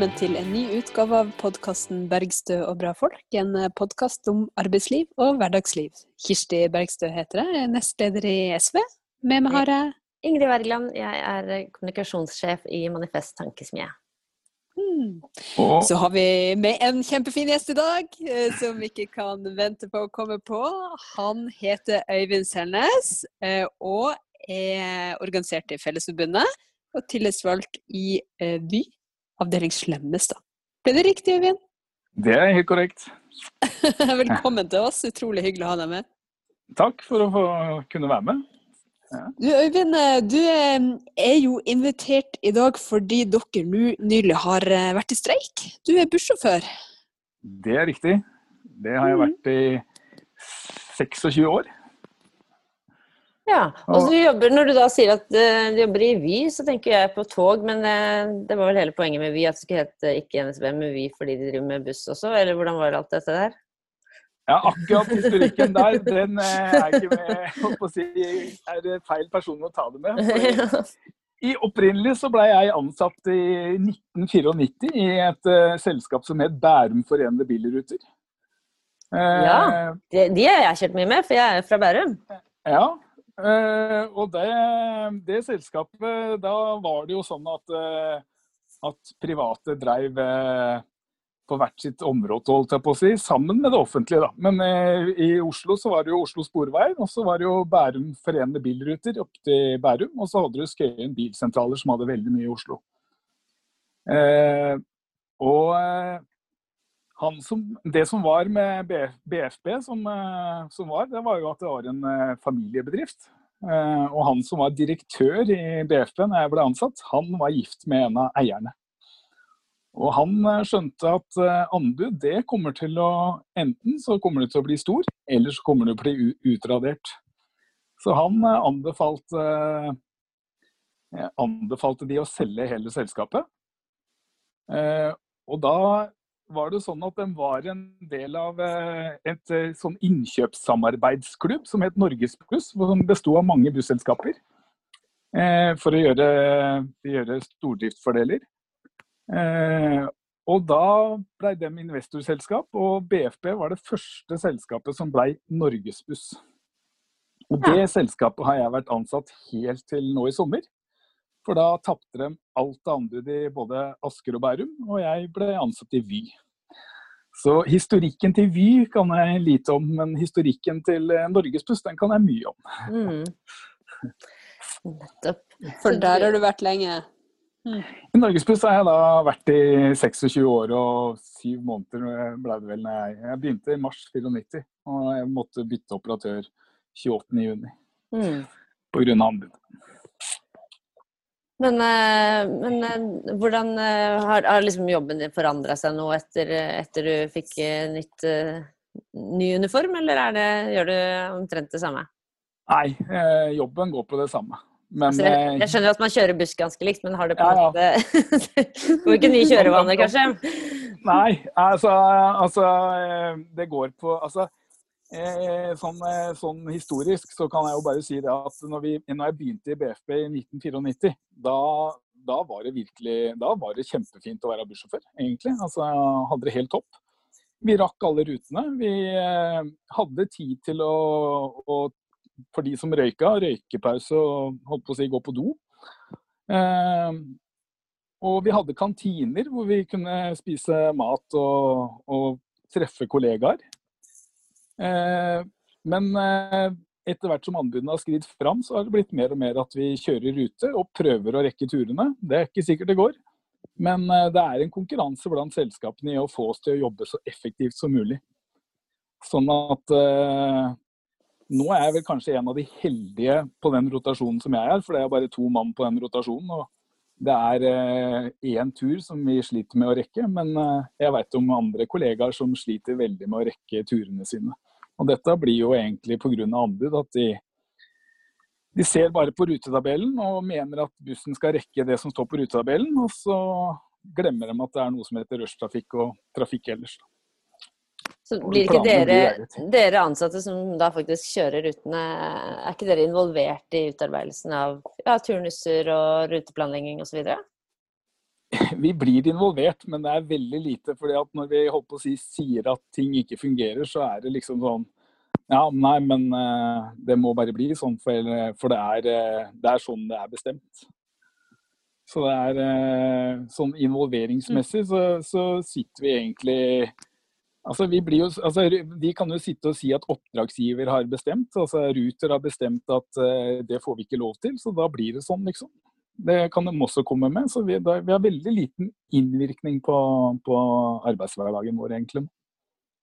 velkommen til en ny utgave av podkasten 'Bergstø og bra folk'. En podkast om arbeidsliv og hverdagsliv. Kirsti Bergstø heter jeg, nestleder i SV. Med meg har jeg Ingrid Wergeland, jeg er kommunikasjonssjef i Manifest Tankesmie. hmm. Så har vi med en kjempefin gjest i dag, eh, som vi ikke kan vente på å komme på. Han heter Øyvind Selnes eh, og er organisert i Fellesforbundet og tillitsvalgt i eh, Vy, avdeling Slemmestad. Ble det riktig, Øyvind? Det er helt korrekt. Velkommen til oss. Utrolig hyggelig å ha deg med. Takk for å få kunne være med. Du Øyvind, eh, du eh, er jo invitert i dag fordi dere nå nylig har eh, vært i streik. Du er bussjåfør. Det er riktig. Det har jeg vært i 26 år. Ja, og så jobber, Når du da sier at uh, du jobber i Vy, så tenker jeg på tog. Men uh, det var vel hele poenget med Vy, at det skulle hete ikke NSB, men Vy fordi de driver med buss også? Eller hvordan var alt dette der? Ja, akkurat historikken der, den uh, er ikke med holdt på å si, er det feil person å ta det med. I Opprinnelig så ble jeg ansatt i 1994 i et selskap som het Bærum Forenede Bilruter. Ja, de, de har jeg kjørt mye med, for jeg er fra Bærum. Ja, og det, det, selskapet, da var det jo sånn at, at private dreiv på hvert sitt område, holdt jeg på å si, sammen med det offentlige. da. Men eh, i Oslo så var det jo Oslo Sporvei, og så var det jo Bærum Forenede Bilruter opp til Bærum. Og så hadde du Skøyen bilsentraler, som hadde veldig mye i Oslo. Eh, og eh, som, det som var med BFB, som, eh, som, var, det var jo at det var en eh, familiebedrift. Eh, og han som var direktør i BFB når jeg ble ansatt, han var gift med en av eierne. Og han skjønte at anbud det kommer til å Enten så kommer det til å bli stor, eller så kommer det til å bli utradert. Så han anbefalte, anbefalte de å selge hele selskapet. Og da var det sånn at den var en del av et sånn innkjøpssamarbeidsklubb som het Norgesbuss, som besto av mange busselskaper. For å gjøre, gjøre stordriftsfordeler. Eh, og da ble de investorselskap, og BFB var det første selskapet som ble Norgesbuss. Og det selskapet har jeg vært ansatt helt til nå i sommer. For da tapte de alt anbud i både Asker og Bærum, og jeg ble ansatt i Vy. Så historikken til Vy kan jeg lite om, men historikken til Norgespuss, Norgesbuss den kan jeg mye om. Mm. Nettopp. For der har du vært lenge? Mm. I Norgesbuss har jeg da vært i 26 år og syv måneder ble det vel. Jeg, jeg begynte i mars 94, og jeg måtte bytte operatør 28.6. Mm. Pga. anbud. Men, eh, men, eh, hvordan eh, har, har liksom jobben din forandra seg nå etter, etter, du fikk nytt, ny uniform, eller det, gjør du omtrent det samme? Nei, jobben går på det samme. Men, altså, jeg, jeg, skjønner at man kjører buss ganske likt, men har det på en ja, måte Får ikke nye kjørevaner, kanskje? Nei, altså, altså, Det går på Altså eh, sånn, sånn, historisk så kan jeg jo bare si det at når, vi, når jeg begynte i BFB i 1994, da, da, var det virkelig Da var det kjempefint å være bussjåfør, egentlig. Altså, jeg hadde det helt topp. Vi rakk alle rutene. Vi hadde tid til å, å for de som røyka, røykepause og holdt på å si gå på do. Eh, og vi hadde kantiner hvor vi kunne spise mat og, og treffe kollegaer. Eh, men eh, etter hvert som anbudene har skridd fram, så har det blitt mer og mer at vi kjører rute og prøver å rekke turene. Det er ikke sikkert det går. Men eh, det er en konkurranse blant selskapene i å få oss til å jobbe så effektivt som mulig. Sånn at eh, nå er jeg vel kanskje en av de heldige på den rotasjonen som jeg er, for det er bare to mann på den rotasjonen. og Det er én eh, tur som vi sliter med å rekke, men eh, jeg vet om andre kollegaer som sliter veldig med å rekke turene sine. Og Dette blir jo egentlig pga. anbud. at de, de ser bare på rutetabellen og mener at bussen skal rekke det som står på rutetabellen, og så glemmer de at det er noe som heter rushtrafikk og trafikk ellers. Så blir ikke dere, dere, ansatte som da faktisk kjører rutene, er ikke dere involvert i utarbeidelsen av ja, turnuser og ruteplanlegging osv.? vi blir involvert, men det er veldig lite. fordi at når vi holdt på å si, sier at ting ikke fungerer, så er det liksom sånn Ja, nei, men uh, det må bare bli sånn, for, for det, er, uh, det, er, sånn det er bestemt. Så det er uh, sånn involveringsmessig så, så, sitter vi egentlig Altså, vi, jo, altså, vi kan jo sitte og si at oppdragsgiver har bestemt. altså Ruter har bestemt at det får vi ikke lov til, så da blir det sånn, liksom. Det kan de også komme med. Så vi, da, vi har veldig liten innvirkning på, på, arbeidshverdagen vår, egentlig.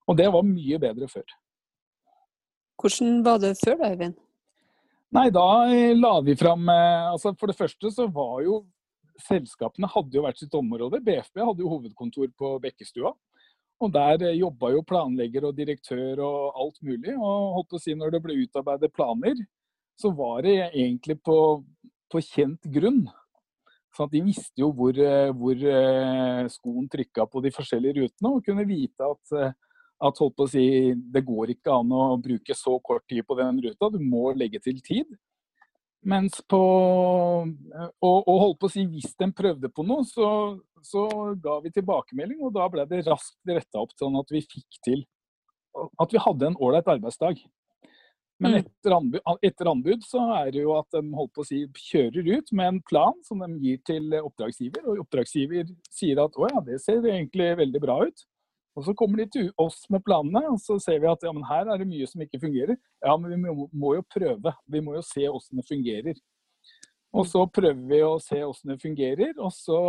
Og det var mye bedre før. Hvordan var det før, da, Øyvind? Nei, da eh, la vi fram eh, altså For det første så var jo selskapene hadde jo vært sitt område. BFB hadde jo hovedkontor på Bekkestua. Og der eh, jobba jo planlegger og direktør og alt mulig. Og holdt på å si når det ble utarbeidet planer, så var det egentlig på på kjent grunn. Så de visste jo hvor, eh, hvor eh, skoen trykka på de forskjellige rutene, og kunne vite at, eh, at holdt på å si, det går ikke an å bruke så kort tid på den ruta, du må legge til tid. Mens på Og, og holdt på å si, hvis de prøvde på noe, så, så ga vi tilbakemelding, og da ble det raskt retta opp sånn at vi fikk til At vi hadde en ålreit arbeidsdag. Men mm. etter anbud, etter anbud, så er det jo at de holdt på å si, kjører ut med en plan som de gir til oppdragsgiver. Og oppdragsgiver sier at å ja, det ser egentlig veldig bra ut. Og så kommer de til oss med planene, og så ser vi at ja, men her er det mye som ikke fungerer. Ja, men vi må, må jo prøve. Vi må jo se åssen det fungerer. Og så prøver vi å se åssen det fungerer, og så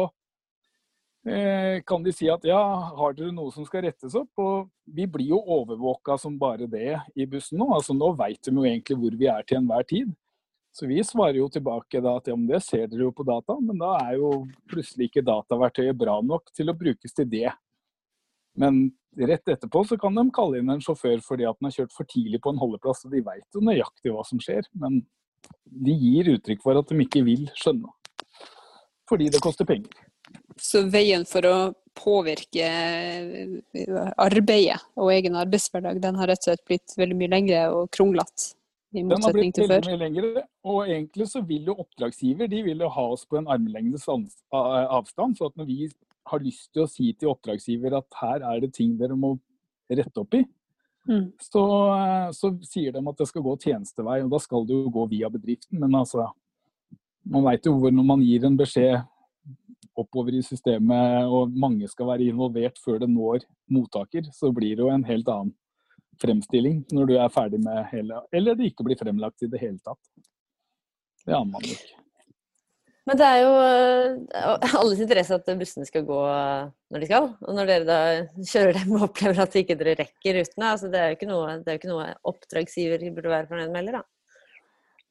kan de si at ja, har dere noe som skal rettes opp? Og vi blir jo overvåka som bare det i bussen nå. Altså Nå veit de jo egentlig hvor vi er til enhver tid. Så vi svarer jo tilbake da at ja, men det ser dere jo på data, men da er jo plutselig ikke dataverktøyet bra nok til å brukes til det. Men rett etterpå så kan de kalle inn en sjåfør fordi at den har kjørt for tidlig på en holdeplass, og de veit jo nøyaktig hva som skjer. Men de gir uttrykk for at de ikke vil skjønne. Fordi det koster penger. Så veien for å påvirke eh, arbeidet og egen arbeidshverdag, den har rett og slett blitt veldig mye lengre og kronglete? Den har blitt veldig mye lengre, og egentlig så vil jo oppdragsgiver de vil jo ha oss på en armlengdes avstand. Så at når vi har lyst til å si til oppdragsgiver at her er det ting dere må rette opp i, mm. så, eh, så, sier de at det skal gå tjenestevei. Og da skal det jo gå via bedriften. Men altså, man veit jo hvor når man gir en beskjed oppover i systemet og mange skal være involvert før det når mottaker, så blir det jo en helt annen fremstilling når du er ferdig med hele Eller det ikke blir fremlagt i det hele tatt. Det aner man ikke. Men det er jo eh, alles interesse at bussene skal gå når de skal. Og når dere da kjører dem og opplever at ikke dere rekker rutene, altså det er jo ikke noe, ikke noe oppdragsgiver burde være fornøyd med heller, da.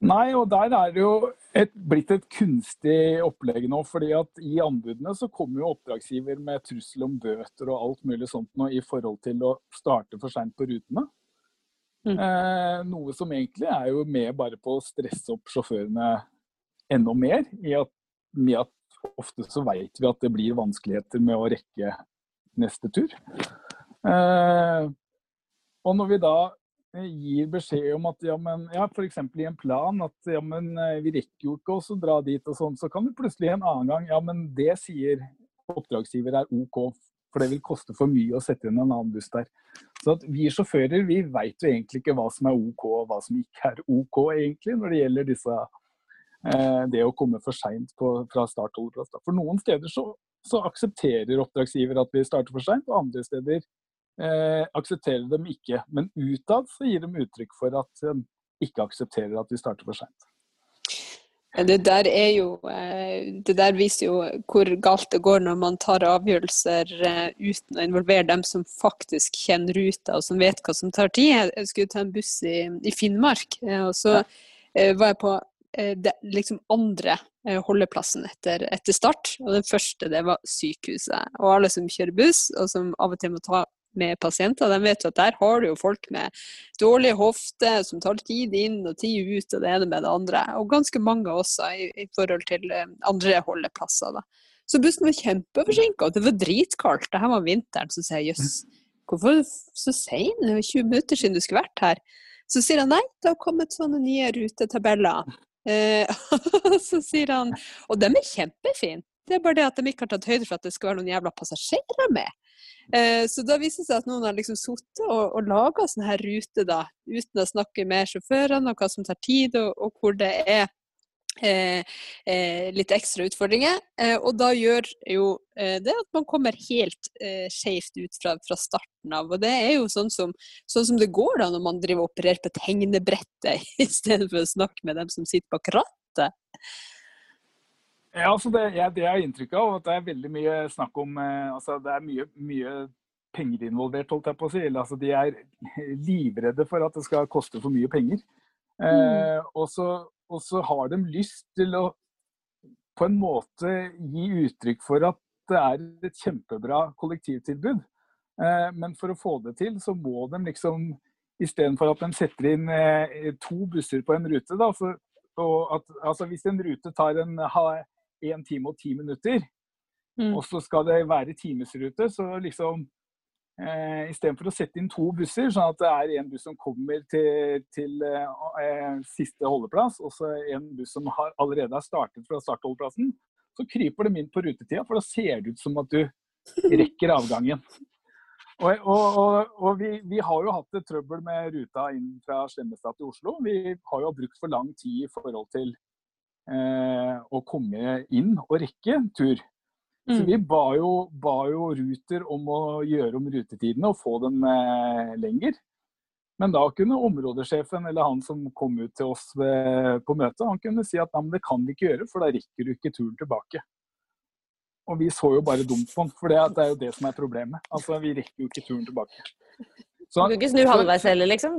Nei, og der er det jo et, blitt et kunstig opplegg nå. fordi at I anbudene så kommer jo oppdragsgiver med trussel om bøter og alt mulig sånt nå i forhold til å starte for seint på rutene. Mm. Eh, noe som egentlig er jo med bare på å stresse opp sjåførene enda mer. I at, med at ofte så veit vi at det blir vanskeligheter med å rekke neste tur. Eh, og når vi da gir beskjed om at ja, men ja, f.eks. i en plan at ja, men eh, vi rekker jo ikke å dra dit og sånn, så kan vi plutselig en annen gang ja, men det sier oppdragsgiver er OK, for det vil koste for mye å sette inn en annen buss der. Så at vi sjåfører vi veit jo egentlig ikke hva som er OK og hva som ikke er OK egentlig når det gjelder disse, eh, det å komme for seint fra start til startholdeplass. For noen steder så, så aksepterer oppdragsgiver at vi starter for seint, og andre steder eh, aksepterer dem ikke. Men utad så gir de uttrykk for at de ikke aksepterer at vi starter for seint. Det der, er jo, eh, det der viser jo hvor galt det går når man tar avgjørelser eh, uten å involvere dem som faktisk kjenner ruta og som vet hva som tar tid. Jeg skulle ta en buss i, i Finnmark, eh, og så var jeg på det liksom andre holdeplassen etter, etter, start. Og den første det var sykehuset. Og alle som kjører buss, og som av og til må ta med pasienter. De vet jo at der har du jo folk med dårlig hofte, som tar tid inn og tid ut og det ene med det andre. Og ganske mange også i, i forhold til eh, andre holdeplasser. Da. Så bussen var kjempeforsinka, og det var dritkaldt. her var vinteren. Så sier jeg jøss, hvorfor så sein? Det var 20 minutter siden du skulle vært her. Så sier han nei, det har kommet sånne nye rutetabeller. Eh, så sier han Og de er kjempefine. Det er bare det at de ikke har tatt høyde for at det skal være noen jævla passasjerer med. Eh, så da viser det seg at noen har liksom sittet og, og laga sånne her ruter da, uten å snakke med sjåførene og hva som tar tid, og, og hvor det er Eh, eh, litt ekstra utfordringer. Eh, og da gjør jo eh, det at man kommer helt eh, skjevt ut fra, fra, starten av. Og det er jo sånn som, sånn som det går da når man driver og opererer på tegnebrettet istedenfor å snakke med dem som sitter bak rattet. Ja, altså det, jeg, det er inntrykk av at det er veldig mye snakk om eh, altså Det er mye, mye penger involvert, holdt jeg på å si. Eller, altså, de er livredde for at det skal koste for mye penger. Mm. Eh, og, så, og, så, har de lyst til å på en måte gi uttrykk for at det er et kjempebra kollektivtilbud. Eh, men for å få det til, så må de liksom Istedenfor at de setter inn eh, to busser på en rute, da, så, at, altså hvis en rute tar en, 1 time og 10 minutter, mm. og så skal det være timesrute, så liksom eh, Istedenfor å sette inn to busser, sånn at det er en buss som kommer til, til eh, siste holdeplass, og så en buss som har, allerede har startet fra startholdeplassen, så kryper de inn på rutetida, for da ser det ut som at du rekker avgangen. Og, og, og, og vi, vi, har jo hatt et trøbbel med ruta inn fra Slemmestad til Oslo. Vi har jo brukt for lang tid i forhold til eh, å komme inn og rekke tur. Så mm. vi ba jo, ba jo, Ruter om å gjøre om rutetidene og få dem eh, lenger. Men da kunne områdesjefen eller han som kom ut til oss ved, på møtet, han kunne si at det kan vi ikke gjøre, for da rekker du ikke turen tilbake. Og vi så jo bare dumt på den, for det, er jo det som er problemet. Altså, Vi rekker jo ikke turen tilbake. Så, du kan ikke snu halvveis heller, liksom?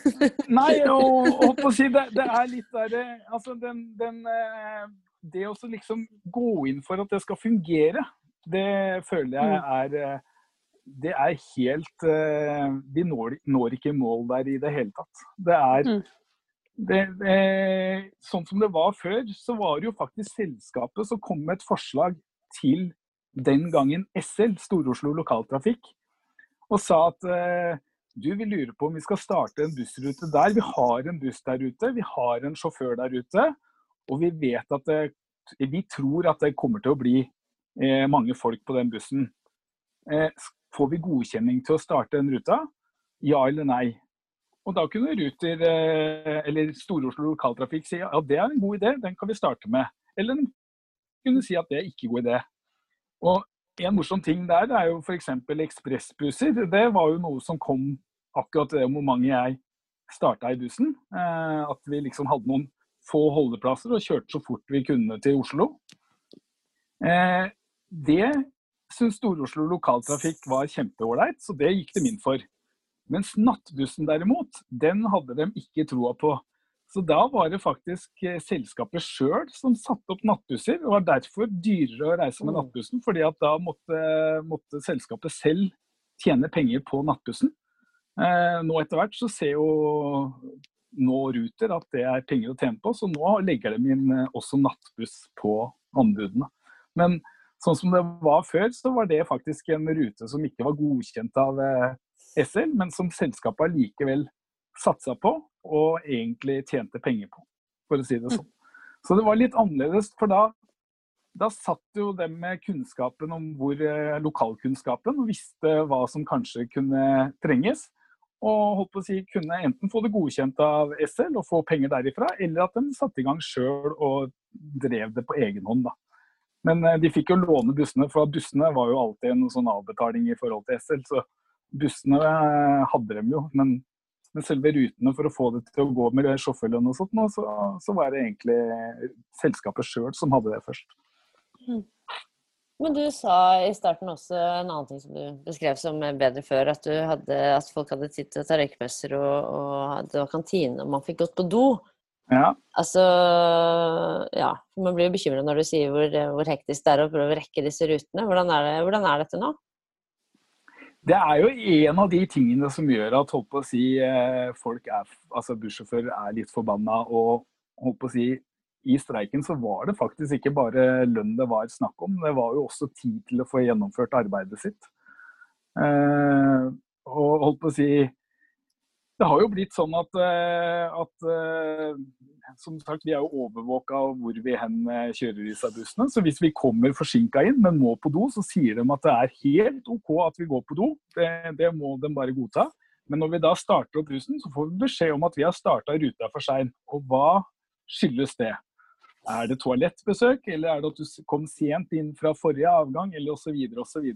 nei, og, og på å si, det, det er litt der Altså, den, den eh, Det å liksom gå inn for at det skal fungere, det føler jeg mm. er eh, Det er helt eh, Vi når, når ikke mål der i det hele tatt. Det er mm. det, det, sånn som det var før, så var det jo faktisk selskapet som kom med et forslag til den gangen SL, Stor-Oslo Lokaltrafikk, og sa at eh, du, vi lurer på om vi skal starte en bussrute der. Vi har en buss der ute, vi har en sjåfør der ute. Og vi vet at det, vi tror at det kommer til å bli eh, mange folk på den bussen. Eh, får vi godkjenning til å starte den ruta? Ja eller nei? Og da kunne Ruter, eh, eller Stor-Oslo Lokaltrafikk si ja, det er en god idé, den kan vi starte med. Eller den kunne si at det er ikke god idé. Og en morsom ting der er jo f.eks. ekspressbusser. Det var jo noe som kom akkurat det om hvor mange jeg starta i bussen. Eh, at vi liksom hadde noen få holdeplasser og kjørte så fort vi kunne til Oslo. Eh, det syntes Stor-Oslo Lokaltrafikk var kjempeålreit, så det gikk de inn for. Mens nattbussen derimot, den hadde de ikke troa på. Så da var det faktisk eh, selskapet sjøl som satte opp nattbusser. Det var derfor dyrere å reise med mm. nattbussen, fordi at da måtte, måtte selskapet selv tjene penger på nattbussen. Eh, nå etter hvert så ser jo nå Ruter at det er penger å tjene på, så nå legger de inn eh, også nattbuss på anbudene. Men sånn som det var før, så var det faktisk en rute som ikke var godkjent av SL, men som selskapet likevel satsa på og egentlig tjente penger på, for å si det sånn. Så det var litt annerledes, for da, da satt jo dem med kunnskapen om hvor eh, lokalkunnskapen og visste hva som kanskje kunne trenges. Og holdt på å si, kunne enten få det godkjent av SL og få penger derifra, eller at de satte i gang sjøl og drev det på egen hånd. da. Men eh, de fikk jo låne bussene, for bussene var jo alltid en sånn avbetaling i forhold til SL. Så bussene eh, hadde de jo, men men selve rutene for å få det til å gå med sjåførlønn og sånt, så, så, var det egentlig selskapet sjøl som hadde det først. Mm. Men du sa i starten også en annen ting som du beskrev som bedre før, at, hadde, at folk hadde tid til å ta røykepauser, og, og det var kantine, og man fikk gått på do. Ja. Altså, ja. Man blir jo bekymra når du sier hvor, hvor, hektisk det er å prøve å rekke disse rutene. Hvordan er, det, hvordan er dette nå? Det er jo en av de tingene som gjør at holdt på å si, eh, folk er, altså bussjåfører er litt forbanna. Og holdt på å si, i streiken så var det faktisk ikke bare lønn det var snakk om, det var jo også tid til å få gjennomført arbeidet sitt. Eh, og holdt på å si Det har jo blitt sånn at, eh, at som sagt, vi er jo overvåka hvor vi hen eh, kjører disse bussene. Så hvis vi kommer forsinka inn, men må på do, så sier de at det er helt OK at vi går på do. Det, det må de bare godta. Men når vi da starter opp bussen, så får vi beskjed om at vi har starta ruta for seint. Og hva skyldes det? Er det toalettbesøk, eller er det at du kom sent inn fra forrige avgang, eller osv. osv.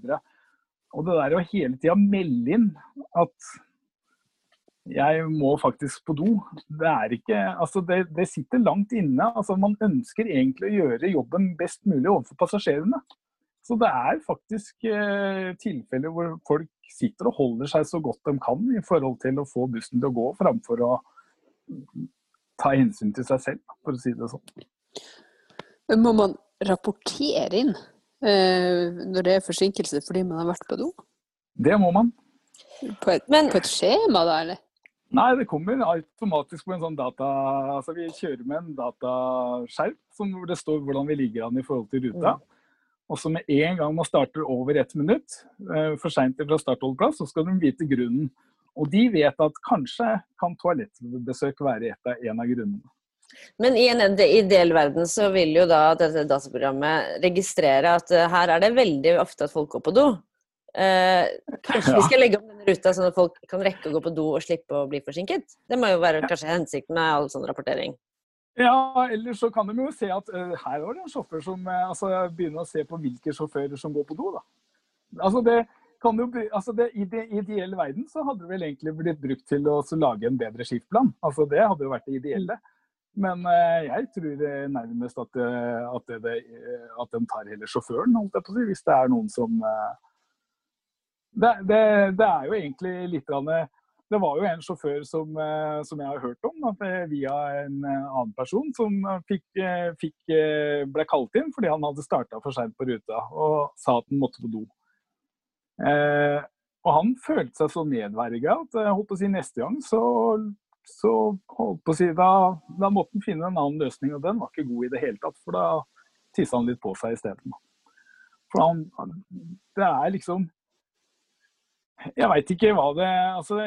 Og det der å hele tida melde inn at jeg må faktisk på do. Det er ikke Altså, det, det, sitter langt inne. Altså, man ønsker egentlig å gjøre jobben best mulig overfor passasjerene. Så det er faktisk eh, tilfeller hvor folk sitter og holder seg så godt de kan i forhold til å få bussen til å gå, framfor å ta hensyn til seg selv, for å si det sånn. Må man rapportere inn eh, når det er forsinkelse fordi man har vært på do? Det må man. På et, Men, på et skjema, da, eller? Nei, det kommer automatisk på en sånn data Altså vi kjører med en dataskjerm hvor det står hvordan vi ligger an i forhold til ruta. Mm. Og så med en gang man starter over ett minutt eh, for seint fra startholdeplass, så skal de vite grunnen. Og de vet at kanskje kan toalettbesøk være et av, en av grunnene. Men i en ideell verden så vil jo da dette dataprogrammet registrere at eh, her er det veldig ofte at folk går på do. Eh, kanskje ja. vi skal legge om denne ruta sånn at folk kan rekke å gå på do og slippe å bli forsinket? Det må jo være kanskje hensikten med all sånn rapportering? Ja, eller så kan de jo se at uh, her var det en sjåfør som uh, altså, begynner å se på hvilke sjåfører som går på do. da. Altså det kan jo, altså det, I det ideelle verden så hadde det vel egentlig blitt brukt til å lage en bedre skiftplan. Altså Det hadde jo vært det ideelle. Men uh, jeg tror nærmest at, at, det, at de tar heller sjåføren, holdt jeg på å si, hvis det er noen som det, det, det, er jo egentlig litt Det var jo en sjåfør som, eh, som jeg har hørt om, via en eh, annen person, som fikk, eh, fikk, ble kalt inn fordi han hadde starta for seint på ruta og sa at han måtte på do. Eh, og han følte seg så nedverga at holdt på å si, neste gang så, så holdt på å si, da, da måtte han finne en annen løsning, og den var ikke god i det hele tatt. For da tissa han litt på seg isteden. For han, det er liksom jeg veit ikke hva det Altså,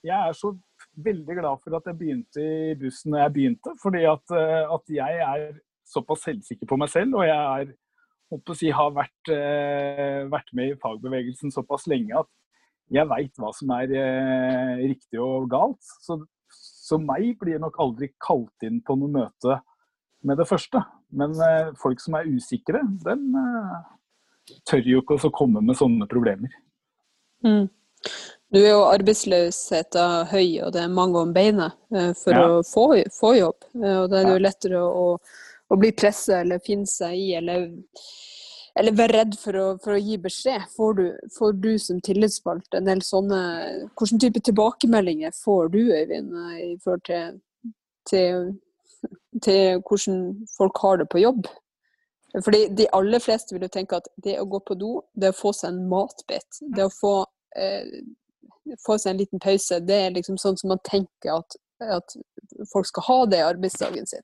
jeg er så veldig glad for at jeg begynte i bussen når jeg begynte. Fordi at, eh, at jeg er såpass selvsikker på meg selv, og jeg er, å si, har vært, eh, vært, med i fagbevegelsen såpass lenge at jeg veit hva som er eh, riktig og galt. Så, så meg blir nok aldri kalt inn på noe møte med det første. Men eh, folk som er usikre, den eh, tør jo ikke å komme med sånne problemer. Mm. Nå er jo arbeidsløsheten høy, og det er mange om beinet eh, for ja. å få, få, jobb. Eh, og Da er det jo lettere å, å bli presset eller finne seg i, eller, eller være redd for å, for å gi beskjed. Får du, får du, som tillitsvalgt en del sånne Hvilken type tilbakemeldinger får du, Øyvind, i forhold til, til, til hvordan folk har det på jobb? Fordi de aller fleste vil jo tenke at det å gå på do, det å få seg en matbit, det å få, eh, få seg en liten pause, det er liksom sånn som man tenker at, at folk skal ha det i arbeidsdagen sin.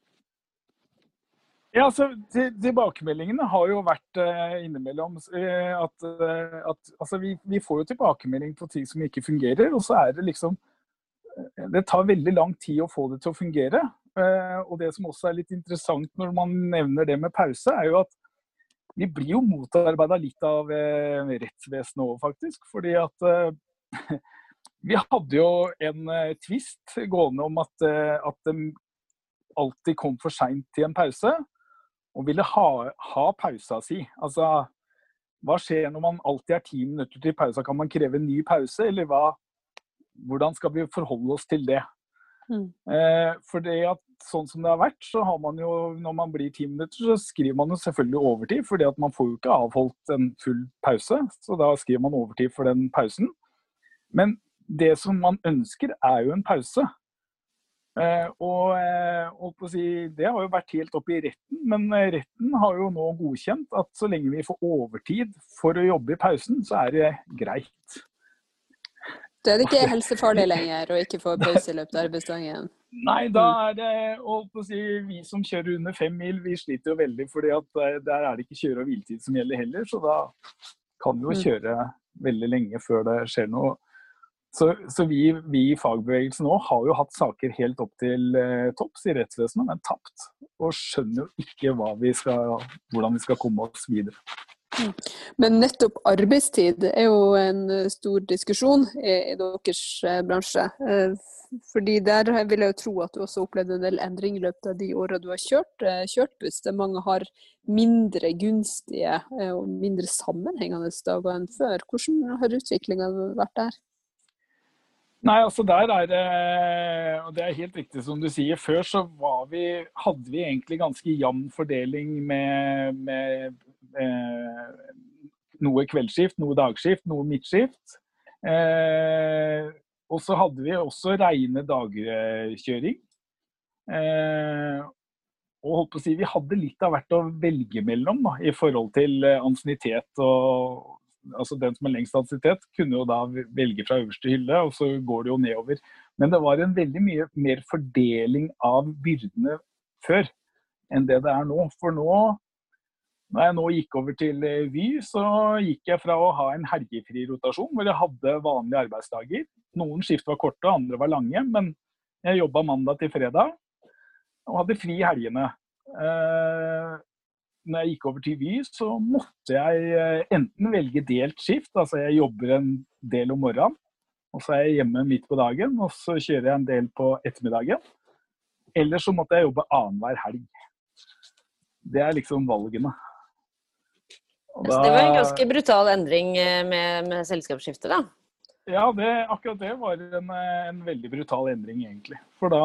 Ja, altså, Tilbakemeldingene har jo vært uh, innimellom uh, at, uh, at altså, vi, vi, får jo tilbakemelding på ting som ikke fungerer. Og så er det liksom Det tar veldig lang tid å få det til å fungere. Eh, og det som også er litt interessant når man nevner det med pause, er jo at vi blir jo motarbeida litt av eh, rettsvesenet òg, faktisk. Fordi at eh, vi hadde jo en tvist gående om at, at de alltid kom for seint til en pause og ville ha, ha pausa si. Altså, hva skjer når man alltid er ti minutter til pausa? Kan man kreve en ny pause, eller hva? Hvordan skal vi forholde oss til det? Mm. Eh, for det at sånn som det har vært, så har man jo når man blir ti minutter, så skriver man jo selvfølgelig overtid. fordi at man får jo ikke avholdt en full pause, så da skriver man overtid for den pausen. Men det som man ønsker, er jo en pause. Eh, og, eh, og si, Det har jo vært helt oppe i retten, men retten har jo nå godkjent at så lenge vi får overtid for å jobbe i pausen, så er det greit. Da er det ikke helsefarlig lenger å ikke få pause i løpet av arbeidsdagen? Nei, da mm. er det å si, vi som kjører under fem mil, vi sliter jo veldig. fordi eh, der er det ikke kjøre- og hviletid som gjelder heller. Så da kan vi jo mm. kjøre veldig lenge før det skjer noe Så, så vi, i fagbevegelsen nå har jo hatt saker helt opp til eh, topps i rettsvesenet, men tapt. Og skjønner jo ikke vi skal, hvordan vi skal komme oss videre. Mm. Men nettopp arbeidstid er jo en eh, stor diskusjon i, i deres eh, bransje. Eh, fordi der vil jeg jo tro at du også opplevde en del endring i løpet av de åra du har kjørt, kjørt, buss. Der mange har mindre gunstige og mindre sammenhengende dager enn før. Hvordan har utviklinga vært der? Nei, altså der er det Og det er helt riktig som du sier. Før så vi, hadde vi egentlig ganske jevn fordeling med, med eh, noe kveldsskift, noe dagskift, noe midtskift. Eh, og så hadde vi også reine dagkjøring. Eh, og holdt på å si, Vi hadde litt av hvert å velge mellom da, i forhold til eh, ansiennitet og altså den som har lengst ansiennitet, kunne jo da velge fra øverste hylle, og så går det jo nedover. Men det var en veldig mye mer fordeling av byrdene før enn det det er nå. For nå, når jeg nå gikk over til eh, Vy, så gikk jeg fra å ha en helgefri rotasjon, hvor jeg hadde vanlige arbeidsdager. Noen skift var korte, andre var lange, men jeg jobba mandag til fredag og hadde fri i helgene. Når jeg gikk over til Vy, så måtte jeg eh, enten velge delt skift, altså jeg jobber en del om morgenen, og så er jeg hjemme midt på dagen, og så kjører jeg en del på ettermiddagen. Eller så måtte jeg jobbe annenhver helg. Det er liksom valgene. Da... Så det var en ganske brutal endring eh, med, med selskapsskiftet, da? Ja, det, akkurat det var en, eh, en veldig brutal endring, egentlig. For da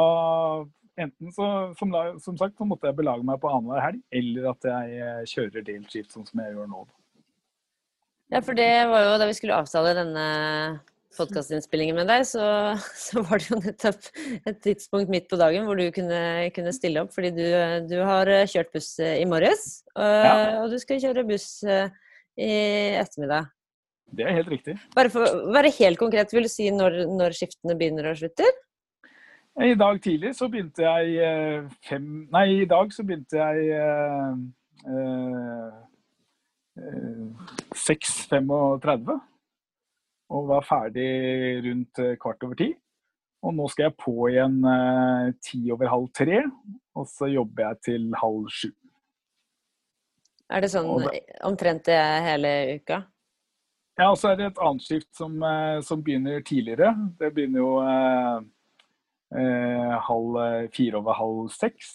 enten så, som, som, sagt, så måtte jeg belage meg på annenhver helg, eller at jeg eh, kjører delt skift, sånn som jeg gjør nå. Ja, for det var jo da vi skulle avtale denne podkastinnspillingen med deg, så, så, var det jo nettopp et tidspunkt midt på dagen hvor du kunne, kunne stille opp. Fordi du, du, har kjørt buss i morges, og, ja. og du skal kjøre buss eh, i ettermiddag. Det er helt riktig. Bare for å være helt konkret, vil du si når, når skiftene begynner og slutter? I dag tidlig så begynte jeg eh, fem Nei, i dag så begynte jeg eh, eh, 6.35 og var ferdig rundt eh, kvart over ti. Og nå skal jeg på igjen eh, ti over halv tre, og så jobber jeg til halv sju. Er det sånn det, omtrent det hele uka? Ja, og så er det et annet skift som, eh, som begynner tidligere. Det begynner jo eh, halv eh, fire over halv seks.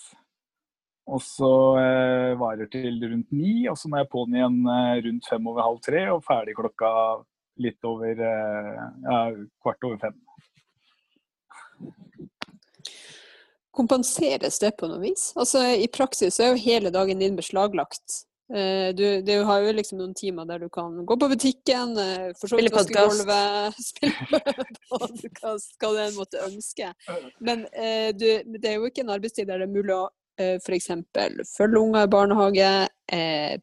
Og så eh, varer til rundt ni, og så må jeg på den igjen eh, rundt fem over halv tre og ferdig klokka litt over eh, ja, kvart over fem. Kompenseres det på noe vis? Altså I praksis er jo hele dagen din beslaglagt. Eh, du, du, har jo liksom noen timer der du kan gå på butikken, eh, spille podkast, spille podkast, hva du enn måtte ønske. Men uh, du, det er jo ikke en arbeidstid der det er mulig å f.eks. følge unger i barnehage,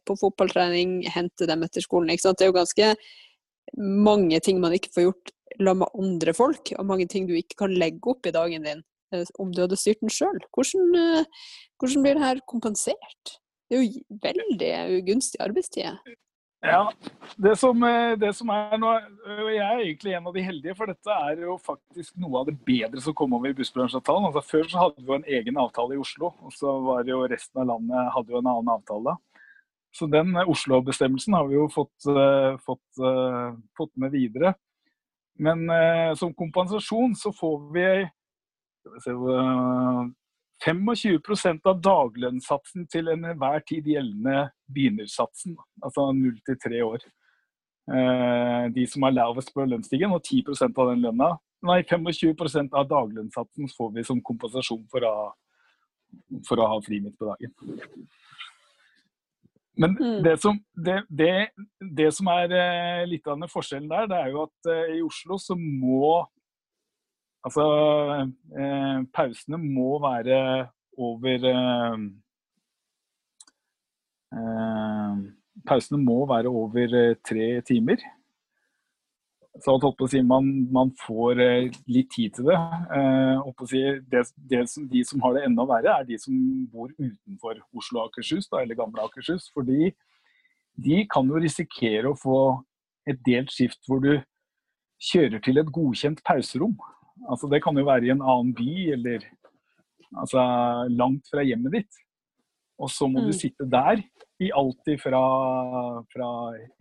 på fotballtrening, hente dem etter skolen. Det er jo ganske mange ting man ikke får gjort la med andre folk, og mange ting du ikke kan legge opp i dagen din om du hadde styrt den sjøl. Hvordan, hvordan blir det her kompensert? Det er jo veldig ugunstig arbeidstid. Ja, det som, eh, det som, er nå Jeg er egentlig en av de heldige, for dette er jo faktisk noe av det bedre som kom over i bussbransjeavtalen. Altså, før så hadde vi jo en egen avtale i Oslo, og så var jo resten av landet hadde jo en annen avtale. Så den Oslo-bestemmelsen har vi jo fått, fått, fått, med videre. Men som kompensasjon så får vi, vi se, 25% av daglønnssatsen til enhver tid gjeldende begynnersatsen, altså 0 til 3 år. Eh, de som er lavest på lønnsstigen, og 10% av den lønna. Nei, 25% av daglønnssatsen får vi som kompensasjon for å, for å ha fri midt på dagen. Men mm. det, som, det, det, det som, er eh, litt av den forskjellen der, det er jo at eh, i Oslo så må Altså, eh, pausene må være over eh, eh, Pausene må være over eh, tre timer. Så si, man, man, får eh, litt tid til det. Eh, si, det, det som, de som har det enda verre, er de som bor utenfor Oslo og Akershus, da, eller gamle Akershus. Fordi de kan jo risikere å få et delt skift hvor du kjører til et godkjent pauserom. Altså Det kan jo være i en annen by eller altså, langt fra hjemmet ditt. Og så må mm. du sitte der i alltid fra, fra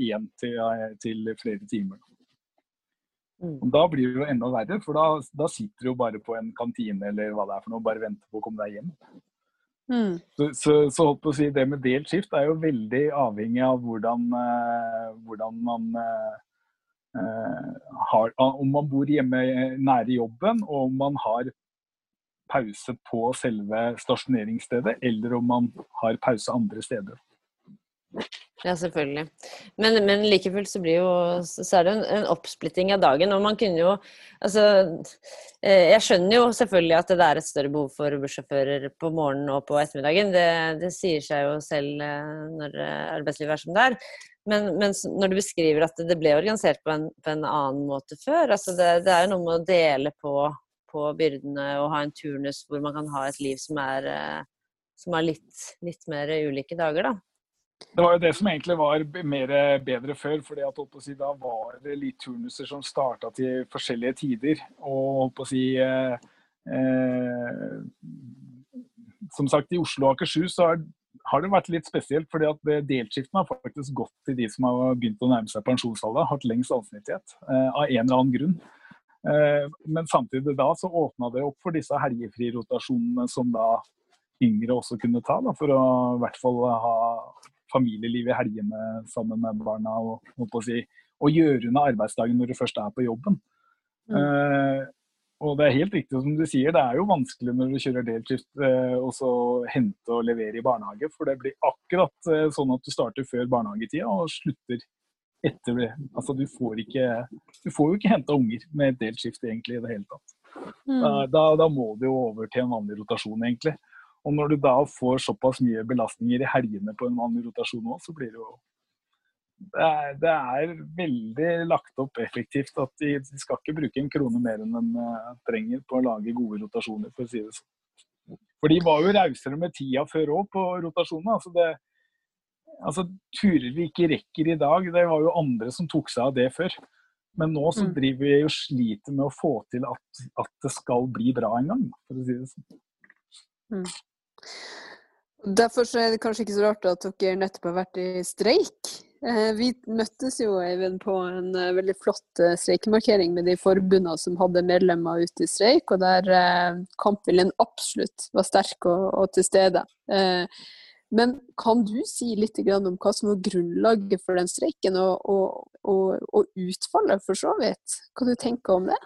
én til, til, flere timer. Mm. Og Da blir det jo enda verre, for da, da, sitter du jo bare på en kantine eller hva det er for noe, bare venter på å komme deg hjem. Mm. Så, så, så, si, det med delt skift er jo veldig avhengig av hvordan, uh, hvordan man uh, har, Om man bor hjemme nære jobben, og om man har pause på selve stasjoneringsstedet, eller om man har pause andre steder. Ja, selvfølgelig. Men, men like fullt så blir jo så er det en, en, oppsplitting av dagen. Og man kunne jo Altså eh, Jeg skjønner jo selvfølgelig at det er et større behov for bussjåfører på morgenen og på ettermiddagen. Det, det sier seg jo selv eh, når arbeidslivet er som det er. Men, men når du beskriver at det ble organisert på en, på en annen måte før altså det, det, er jo noe med å dele på på byrdene og ha en turnus hvor man kan ha et liv som er, eh, som er litt, litt, mer ulike dager, da. Det var jo det som egentlig var mer bedre før. fordi si, Da var det litt turnuser som starta til forskjellige tider. Og på å si eh, eh, Som sagt, i Oslo og Akershus så har, har det vært litt spesielt. fordi at delskiften har faktisk gått til de som har begynt å nærme seg pensjonsalder. Hatt lengst ansiennitet. Eh, av en eller annen grunn. Eh, men samtidig da så åpna det opp for disse helgefrirotasjonene som da yngre også kunne ta, da, for å i hvert fall ha familieliv i helgene sammen med barna og, si, og gjøre unna arbeidsdagen når du først er på jobben. Mm. Uh, og det er helt riktig som du sier, det er jo vanskelig når du kjører delskift eh, og så hente og levere i barnehage. For det blir akkurat eh, sånn at du starter før barnehagetida og slutter etter det. Altså, du får, ikke, du får jo ikke henta unger med delskift egentlig i det hele tatt. Mm. Da, da, må du jo over til en vanlig rotasjon, egentlig. Og når du da får såpass mye belastninger i helgene på en vanlig rotasjon òg, så blir det jo det er, det er, veldig lagt opp effektivt at de, de, skal ikke bruke en krone mer enn de uh, trenger på å lage gode rotasjoner, for å si det sånn. For de var jo rausere med tida før òg på rotasjonene. Altså det, altså, turer vi ikke rekker i dag, det var jo andre som tok seg av det før. Men nå så mm. driver vi og sliter med å få til at, at det skal bli bra en gang, for å si det sånn. Mm. Derfor er det kanskje ikke så rart at dere nettopp har vært i streik. Eh, vi møttes jo Eivind, på en eh, veldig flott eh, streikemarkering med de forbundene som hadde medlemmer ute i streik, og der kampviljen absolutt var sterk og, og til stede. Men kan du si litt om hva som var grunnlaget for den streiken, og, og, og, og, utfallet, for så vidt? Hva du tenker om det?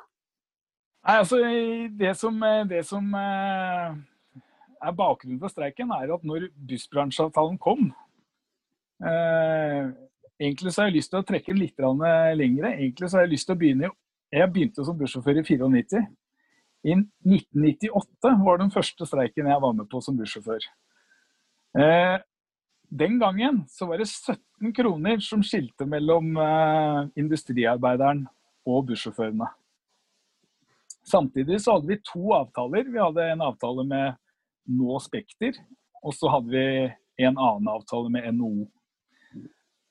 Nei, altså, det som, det som er bakgrunnen for streiken, er at når bussbransjeavtalen kom eh, Egentlig så har jeg lyst til å trekke litt lengre. Egentlig så har Jeg lyst til å begynne Jeg begynte som bussjåfør i 94. I 1998 var den første streiken jeg var med på som bussjåfør. Eh, den gangen så var det 17 kroner som skilte mellom eh, industriarbeideren og bussjåførene. Samtidig så hadde vi to avtaler. Vi hadde en avtale med Nå Spekter, og så hadde vi en annen avtale med NHO.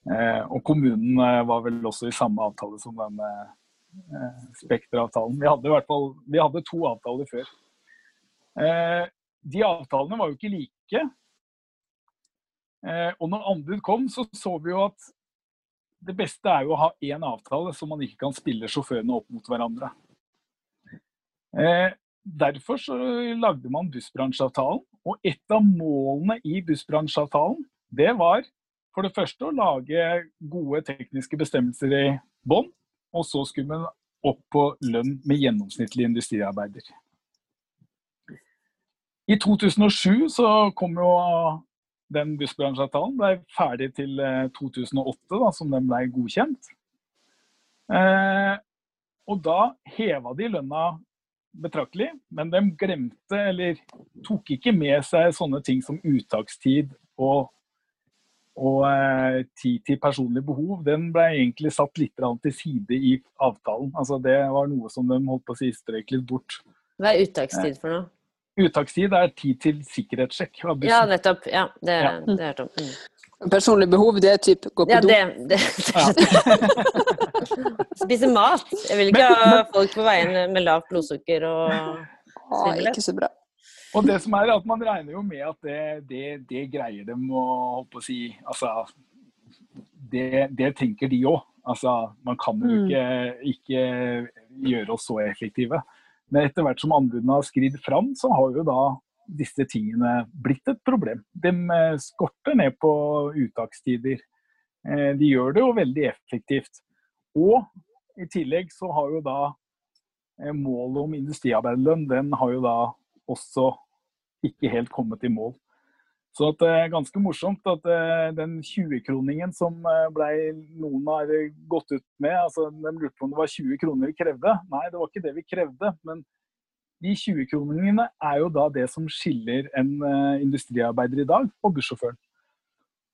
Eh, og kommunen eh, var vel også i samme avtale som denne eh, Spekter-avtalen. Vi hadde i hvert fall vi hadde to avtaler før. De avtalene var jo ikke like. Og når anbud kom, så så vi jo at det beste er jo å ha én avtale, så man ikke kan spille sjåførene opp mot hverandre. Derfor så lagde man bussbransjeavtalen. Og et av målene i bussbransjeavtalen, det var for det første å lage gode tekniske bestemmelser i bånn. Og så skulle man opp på lønn med gjennomsnittlig industriarbeider. I 2007 så kom jo den bussbransjeavtalen ble ferdig til 2008, eh, da, som den ble godkjent. Eh, og da heva de lønna betraktelig, men de glemte, eller tok ikke med seg sånne ting som uttakstid og, og eh, tid til personlig behov. Den ble egentlig satt litt til side i avtalen. Altså, det var noe som de holdt på å si strøk litt bort. Hva er uttakstid for noe? Uttakstid er tid til sikkerhetssjekk. Ja, nettopp. Ja, det, ja. det er om. Mm. Personlig behov, det er type gå på ja, do? Det, det, ja. Spise mat. Jeg vil ikke ha folk på veien med lavt blodsukker og Ah, ikke så bra. Og det som er at Man regner jo med at det, det, det greier dem å holde på å si altså, det, det tenker de òg. Altså, man kan jo ikke, ikke, gjøre oss så effektive. Men etter hvert som anbudene har skridd fram, så har jo da disse tingene blitt et problem. De eh, skorter ned på uttakstider. Eh, de gjør det jo veldig effektivt. Og i tillegg så har jo da eh, målet om industriarbeiderlønn, den har jo da også ikke helt kommet i mål. Så det er ganske morsomt at uh, den 20-kroningen som uh, ble, noen har gått ut med, altså de lurte på om det var 20 kroner vi krevde. Nei, det var ikke det vi krevde. Men de 20-kroningene er jo da det som skiller en industriarbeider i dag og bussjåføren.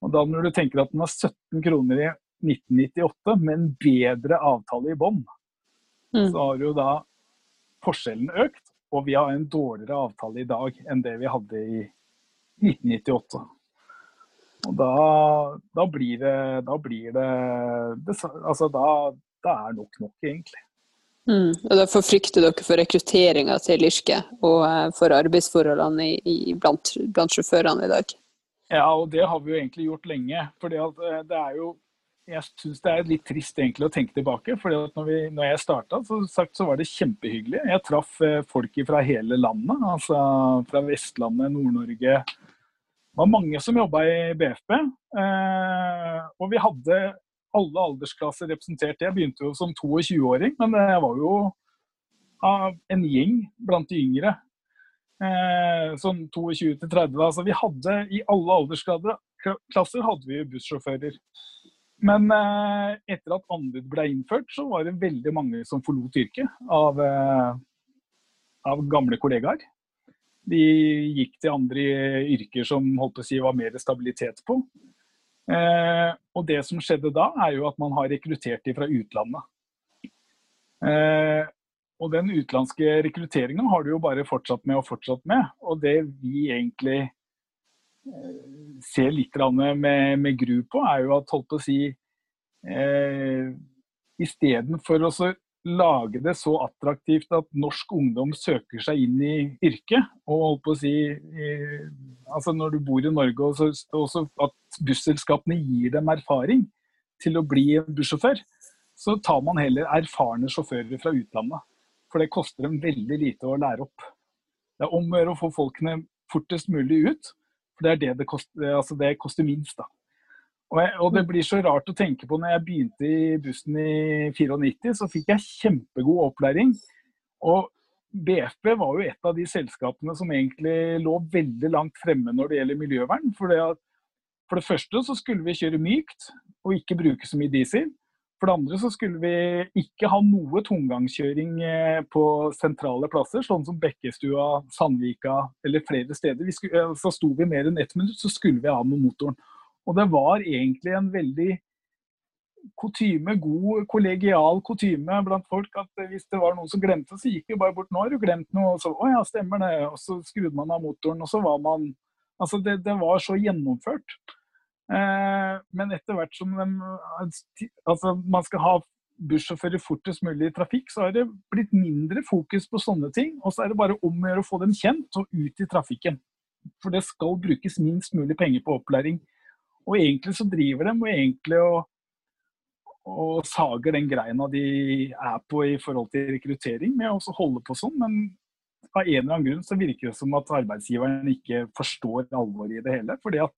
Og da når du tenker at den har 17 kroner i 1998 med en bedre avtale i bånn, mm. så har jo da forskjellen økt. Og vi har en dårligere avtale i dag enn det vi hadde i 1998. Og da, da, blir det, da blir det, Altså da, da, er nok nok, egentlig. Mm. Og Derfor frykter dere for rekrutteringa til yrket og eh, for arbeidsforholdene i, i, blant, blant sjåførene i dag? Ja, og det har vi jo egentlig gjort lenge. For eh, det er jo jeg syns det er litt trist egentlig å tenke tilbake. for når, når jeg starta, så, så, var det kjempehyggelig. Jeg traff eh, folk fra hele landet. altså Fra Vestlandet, Nord-Norge, det var mange som jobba i BFP. Eh, og vi hadde alle aldersklasser representert. Jeg begynte jo som 22-åring, men jeg var jo av en gjeng blant de yngre. Eh, sånn 22 til 30. Altså vi hadde i alle aldersklasser hadde vi bussjåfører. Men eh, etter at anbud ble innført, så var det veldig mange som forlot yrket av, eh, av gamle kollegaer. De gikk til andre yrker som holdt å si var mer stabilitet på. Eh, og det som skjedde da, er jo at man har rekruttert de fra utlandet. Eh, og den utenlandske rekrutteringa har du jo bare fortsatt med og fortsatt med. Og det vi egentlig ser litt med, med, gru på, er jo at holdt på å si eh, Istedenfor å lage det så attraktivt at norsk ungdom søker seg inn i yrket. Og holdt på å si altså Når du bor i Norge, og også at busselskapene gir dem erfaring til å bli bussjåfør, så tar man heller erfarne sjåfører fra utlandet. For det koster dem veldig lite å lære opp. Det er om å gjøre å få folkene fortest mulig ut. Det er det det koster, altså det koster minst. da. Og, jeg, og, det blir så rart å tenke på når jeg begynte i bussen i 94, så fikk jeg kjempegod opplæring. Og BFB var jo et av de selskapene som egentlig lå veldig langt fremme når det gjelder miljøvern. For det, for det første så skulle vi kjøre mykt og ikke bruke så mye diesel. For det andre så skulle vi ikke ha noe tungangskjøring eh, på sentrale plasser, sånn som Bekkestua, Sandvika eller flere steder. Skulle, eh, så sto vi mer enn ett minutt, så skulle vi av med motoren. Og det var egentlig en veldig kutyme, god kollegial kutyme blant folk at hvis det var noen som glemte, så gikk vi bare bort. 'Nå har du glemt noe.' Og så 'Å ja, stemmer det.' Og så skrudde man av motoren, og så var man Altså, det, det var så gjennomført. Eh, men etter hvert som de, altså, man skal ha bussjåfører fortest mulig i trafikk, så har det blitt mindre fokus på sånne ting. Og så er det bare om å gjøre å få dem kjent og ut i trafikken. For det skal brukes minst mulig penger på opplæring og egentlig så driver de egentlig og, og sager den greina de er på i forhold til rekruttering, med å holde på sånn. Men av en eller annen grunn så virker det som at arbeidsgiveren ikke forstår alvoret i det hele. fordi at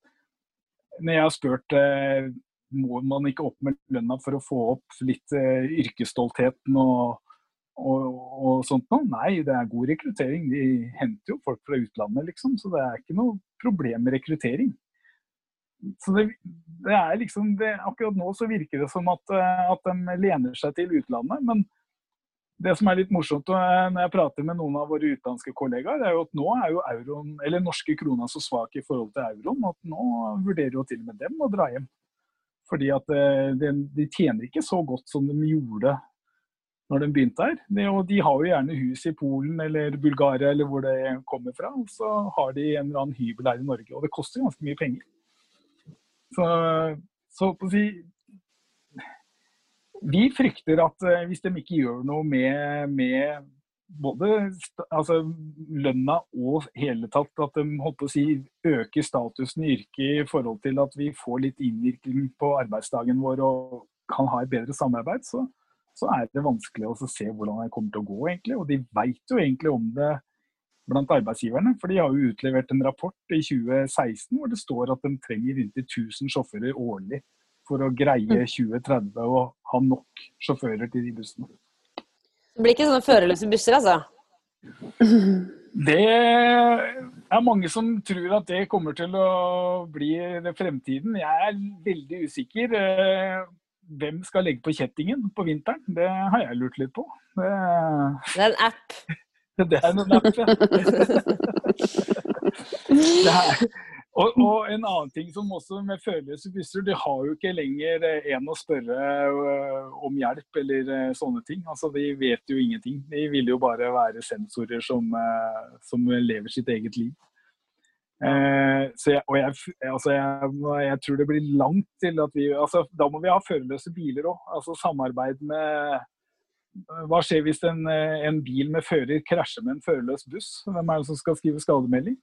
når jeg har spurt eh, må man ikke opp med lønna for å få opp litt eh, yrkesstoltheten og, og, og, sånt noe? Nei, det er god rekruttering. De henter jo folk fra utlandet, liksom. Så det er ikke noe problem med rekruttering så det, det, er liksom det, Akkurat nå så virker det som at, eh, at, de lener seg til utlandet. Men det som er litt morsomt eh, når jeg prater med noen av våre utenlandske kollegaer, er jo at nå er jo euroen, eller norske krona så svak i forhold til euroen at nå vurderer jo til og med dem å dra hjem. Fordi at eh, de, de tjener ikke så godt som de gjorde når de begynte her. De, og de har jo gjerne hus i Polen eller Bulgaria eller hvor det kommer fra. Og så har de en eller annen hybel her i Norge. Og det koster ganske mye penger. Så, så på å si Vi frykter at eh, hvis de ikke gjør noe med, med både altså, lønna og hele tatt at de holdt på å si, øker statusen i yrket i forhold til at vi får litt innvirkning på arbeidsdagen vår og kan ha et bedre samarbeid, så, så er det vanskelig å se hvordan det kommer til å gå. egentlig. Og de veit jo egentlig om det blant arbeidsgiverne. For de har jo utlevert en rapport i 2016 hvor det står at de trenger inntil 1000 sjåfører årlig for å greie 2030 mm. og ha nok sjåfører til de bussene. Det blir ikke sånne førerløse busser, altså? Det er mange som tror at det kommer til å bli fremtiden. Jeg er veldig usikker. Eh, hvem skal legge på kjettingen på vinteren? Det har jeg lurt litt på. Det, det er en app. Det er en app, ja. Det er, og, og, en annen ting som også med førerløse busser, de har jo ikke lenger eh, en å spørre uh, om hjelp eller uh, sånne ting. Altså, De vet jo ingenting. De vil jo bare være sensorer som, som lever sitt eget liv. så jeg, og jeg, altså jeg, jeg, tror det blir langt til at vi altså, Da må vi ha førerløse biler òg. Altså samarbeid med hva skjer hvis en, en, bil med fører krasjer med en førerløs buss? Hvem er det som skal skrive skademelding?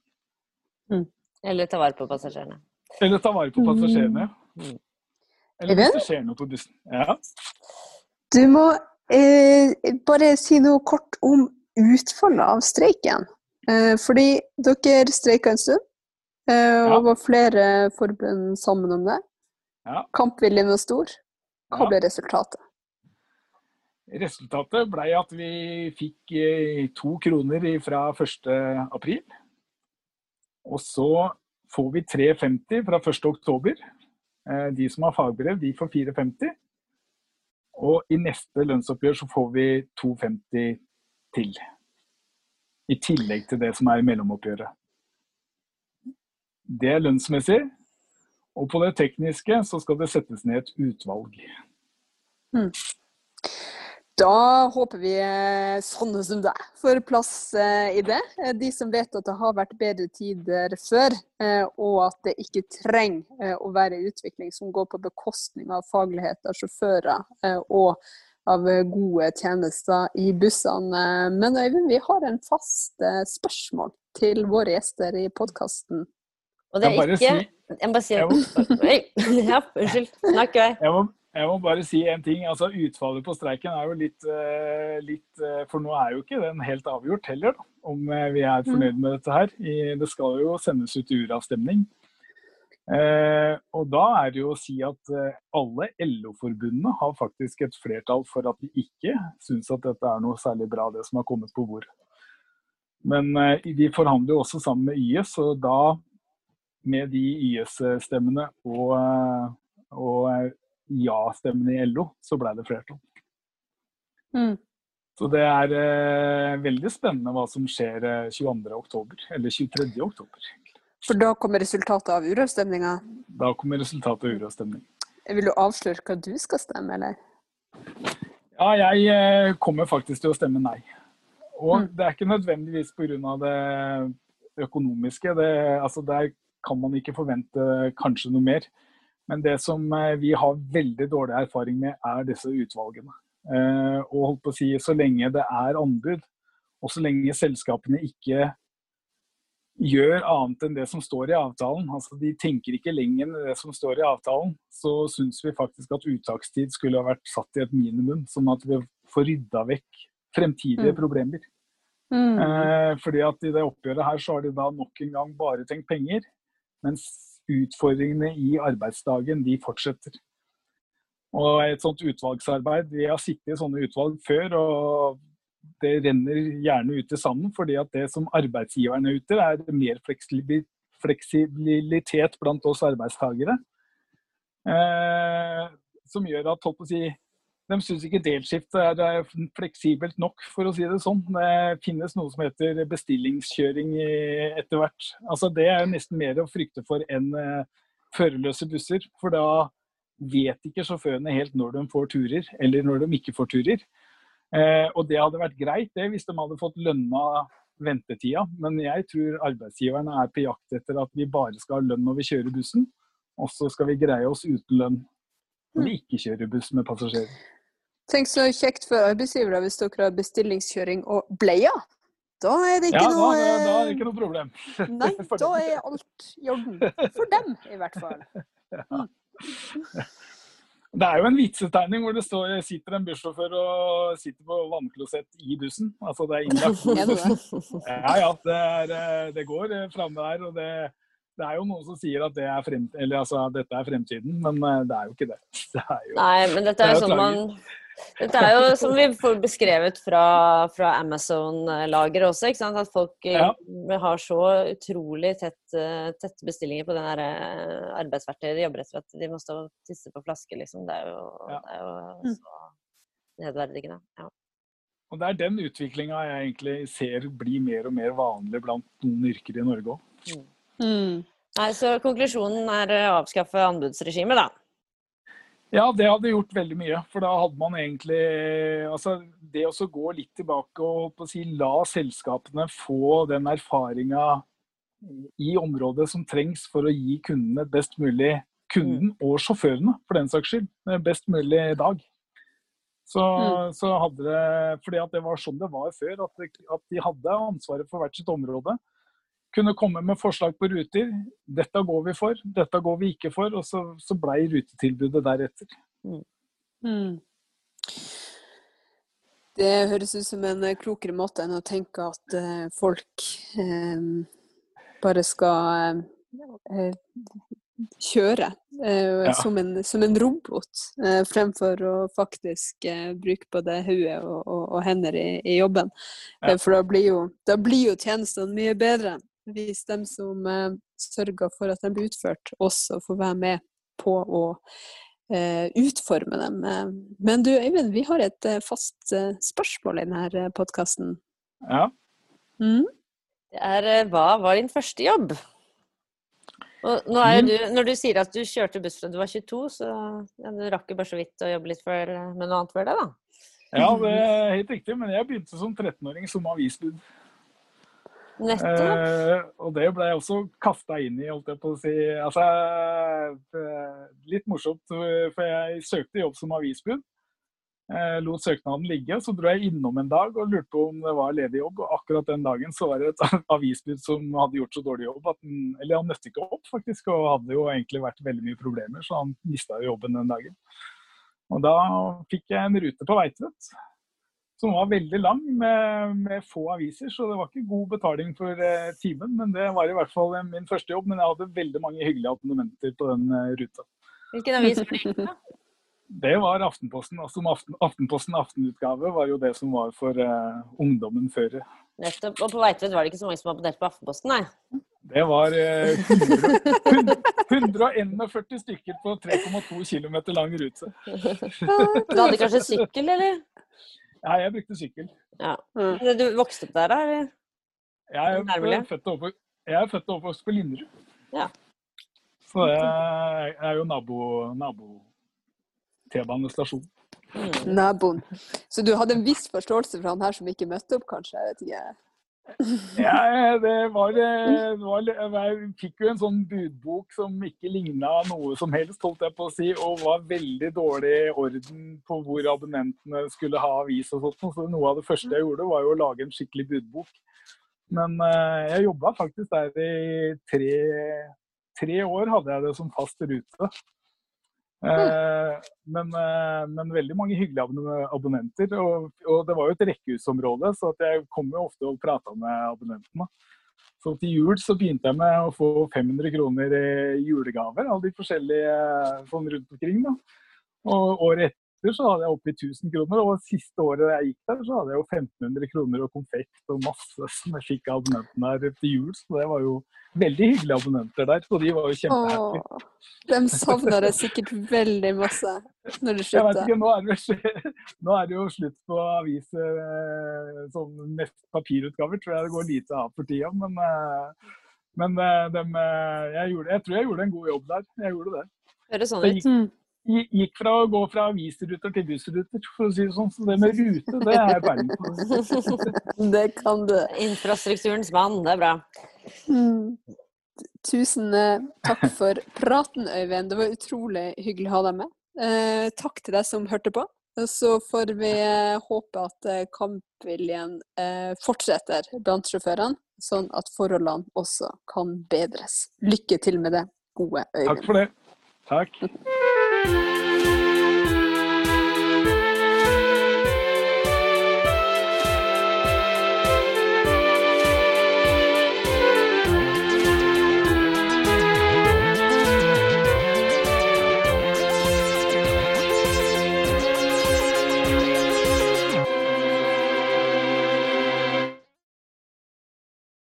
Mm. Eller ta vare på passasjerene. Eller ta vare på passasjerene. Mm. Eller hvis det skjer noe på bussen. Ja. Du må eh, bare si noe kort om utfallet av streiken. Eh, fordi dere streika en stund, eh, og ja. var flere forbund sammen om det. Ja. Kampviljen var stor. Hva ble resultatet? Resultatet ble at vi fikk eh, to kroner fra 1.4. Og så får vi 3,50 fra 1.10. Eh, de som har fagbrev, de får 4,50. Og i neste lønnsoppgjør så får vi 2,50 til. I tillegg til det som er i mellomoppgjøret. Det er lønnsmessig. Og på det tekniske så skal det settes ned et utvalg. Mm. Da håper vi eh, sånne som deg får plass eh, i det. Eh, de som vet at det har vært bedre tider før, og at det ikke trenger å være utvikling som går på bekostning av faglighet av sjåfører og av gode tjenester i bussene. Men Øyvind, vi har en fast spørsmål til våre gjester i podkasten. Og det er ikke Jeg må bare si Ja, unnskyld. Snakk i vei. Jeg må bare si en ting. altså Utfallet på streiken er jo litt, eh, litt, eh, For nå er jo ikke den helt avgjort heller, da, om eh, vi er fornøyd med dette her. Det skal jo sendes ut uravstemning. Eh, og da er det jo å si at alle LO-forbundene har faktisk et flertall for at de ikke syns at dette er noe særlig bra, det som har kommet på bord. Men eh, de forhandler jo også sammen med YS, og da med de YS-stemmene og, og ja-stemmen i LO, så ble det flertall. Mm. Så det er eh, veldig spennende hva som skjer eh, 22.10, eller 23.10. For da kommer resultatet av uravstemninga? Da kommer resultatet av uravstemning. Vil du avsløre hva du skal stemme, eller? Ja, jeg eh, kommer faktisk til å stemme nei. Og mm. det er ikke nødvendigvis pga. det økonomiske. Det, altså der kan man ikke forvente kanskje noe mer. Men det som eh, vi har veldig dårlig erfaring med, er disse utvalgene. Eh, og holdt på å si, så lenge det er anbud, og så lenge selskapene ikke gjør annet enn det som står i avtalen, altså de tenker ikke lenger enn det som står i avtalen, så syns vi faktisk at uttakstid skulle ha vært satt i et minimum, sånn at vi får rydda vekk fremtidige mm. problemer. Mm. Eh, fordi at i det oppgjøret her så har de da nok en gang bare tenkt penger, mens utfordringene i arbeidsdagen de fortsetter. Og et sånt utvalgsarbeid, Vi har sittet i sånne utvalg før, og det renner gjerne ut til sanden. fordi at det som arbeidsgiverne er ute, er mer fleksibilitet blant oss arbeidstakere. Eh, som gjør at si, de syns ikke delskift er fleksibelt nok, for å si det sånn. Det finnes noe som heter bestillingskjøring etter hvert. Altså, det er nesten mer å frykte for enn uh, førerløse busser. For da vet ikke sjåførene helt når de får turer, eller når de ikke får turer. Uh, og det hadde vært greit det hvis de hadde fått lønna ventetida, men jeg tror arbeidsgiverne er på jakt etter at vi bare skal ha lønn når vi kjører bussen, og så skal vi greie oss uten lønn når de ikke kjører buss med passasjerer. Tenk så kjekt for arbeidsgivere hvis dere har bestillingskjøring og bleier. Da er det ikke Ja, noe da, da er det eh, ikke noe problem. Nei, da er alt i orden. For dem, i hvert fall. Det er jo en vitsetegning hvor det står, sitter en bussjåfør og sitter på vannklosett i bussen. Altså det er innlagt? Ja, ja. Det, er, eh, det går eh, framme der. Og det, det er jo noen som sier at det er frem, eller, altså, dette er fremtiden, men eh, det er jo ikke det. det er jo, Nei, men dette er Det er sånn man Dette er jo som vi får beskrevet fra, fra Amazon-lageret også, ikke sant. At folk ja. har så utrolig tett, eh, tette bestillinger på den eh, arbeidsverktøyet de jobber etter at de må stå og tisse på flaske, liksom. Det er jo, Ja. det er jo Mm. så nedverdigende. Ja. og det er den utviklinga jeg egentlig ser blir mer og mer vanlig blant noen yrker i Norge òg. Mm. Nei, så konklusjonen er å avskaffe anbudsregimet, da. Ja, det hadde gjort veldig mye. For da hadde man egentlig Altså, det å gå litt tilbake og på å si, la selskapene få den erfaringa i området som trengs for å gi kundene best mulig Kunden og sjåførene, for den saks skyld, best mulig dag. Så, Mm. så hadde det Fordi det var sånn det var før. At, at de hadde ansvaret for hvert sitt område. Kunne komme med forslag på ruter. Dette går vi for, dette går vi ikke for. Og så, så blei rutetilbudet deretter. Mm. Det høres ut som en eh, klokere måte enn å tenke at uh, folk uh, bare skal uh, kjøre Ja. som, en, som en robot, fremfor å faktisk bruke både hodet og, og, og hender i, i jobben. Ja. For da blir, jo, da blir jo tjenestene mye bedre hvis de som eh, sørger for at de blir utført, også får være med på å eh, utforme dem. Eh, Men du Øyvind, vi har et eh, fast eh, spørsmål i denne podkasten. Ja. Mm? Det er hva var din første jobb? Og nå er jo du, når du sier at du kjørte buss fra du var 22, så ja, du rakk jo bare så vidt å jobbe litt for, med noe annet før det, da. ja, det er helt riktig. Men jeg begynte som 13-åring som avisbud. Eh, og det ble jeg også kasta inn i, holdt jeg på å si. Altså, litt morsomt, for jeg søkte jobb som avisbud. Eh, lot søknaden ligge, så dro jeg innom en dag og lurte på om det var ledig jobb. Og akkurat den dagen så var det et avisbud som hadde gjort så dårlig jobb at den, Eller han møtte ikke opp, faktisk, og hadde jo egentlig vært veldig mye problemer, så han mista jobben den dagen. Og da fikk jeg en rute på Veitvet som var veldig lang med, med få aviser, så det var ikke god betaling for eh, timen. Men det var i hvert fall eh, min første jobb. Men jeg hadde veldig mange hyggelige abonnementer på den eh, ruta. Hvilken avis var det? Det var Aftenposten. Altså Aften, Aftenposten aftenutgave var jo det som var for eh, ungdommen før. Nettopp. Og på Veitvet var det ikke så mange som abonnerte på Aftenposten, nei. Det var eh, 100, 141 stykker på 3,2 km lang rute. Du hadde kanskje sykkel, eller? Ja, jeg brukte sykkel. Ja. Mm. Du vokste opp der, da? eller? Jeg er, født og oppvokst, jeg er født og oppvokst på Linderud. Ja. Så jeg, er, er jo nabo, nabo T-banestasjon. Mm. Naboen. Så du hadde en viss forståelse for han her som ikke møtte opp, kanskje? Jeg vet ikke. Ja, det var, det var Jeg fikk jo en sånn budbok som ikke ligna noe som helst, holdt jeg på å si, og var veldig dårlig orden på hvor abonnentene skulle ha avis og sånt. Så noe av det første jeg gjorde, var jo å lage en skikkelig budbok. Men eh, jeg jobba faktisk der i tre, tre år, hadde jeg det som fast rute. Eh, men, eh, men veldig mange hyggelige abonne- abonnenter. Og, og det var jo et rekkehusområde, så jeg kom jo ofte og prata med abonnentene. Så til jul så begynte jeg med å få 500 kroner i julegaver av de forskjellige sånn rundt omkring. da. Og året etter så hadde jeg oppi 1000 kroner, og siste året jeg gikk der, så hadde jeg jo 1500 kroner og konfekt og masse som jeg fikk av abonnentene der til jul. Så det var jo veldig hyggelige abonnenter der, så de var jo kjempehappy. De savna det sikkert veldig masse når du Jeg vet ikke, nå er, det, nå er det jo slutt på aviser, eh, sånn mest papirutgaver, tror jeg det går lite av for tida. Men, eh, men de, eh, jeg, gjorde, jeg tror jeg gjorde en god jobb der. Jeg gjorde det. Høres sånn Det ut. Gikk, gi- gikk fra å gå fra avisruter til bussruter, for å si det sånn. Så det med rute, det er jeg ferdig på. Det kan du. Infrastrukturens mann, det er bra. Mm. Tusen eh, takk for praten, Øyvind. Det var utrolig hyggelig å ha deg med. Eh, takk til deg som hørte på. Så får vi håpe at kampviljen fortsetter blant sjåførene, sånn at forholdene også kan bedres. Lykke til med det, gode Øyvind. Takk for det. Takk. Bye.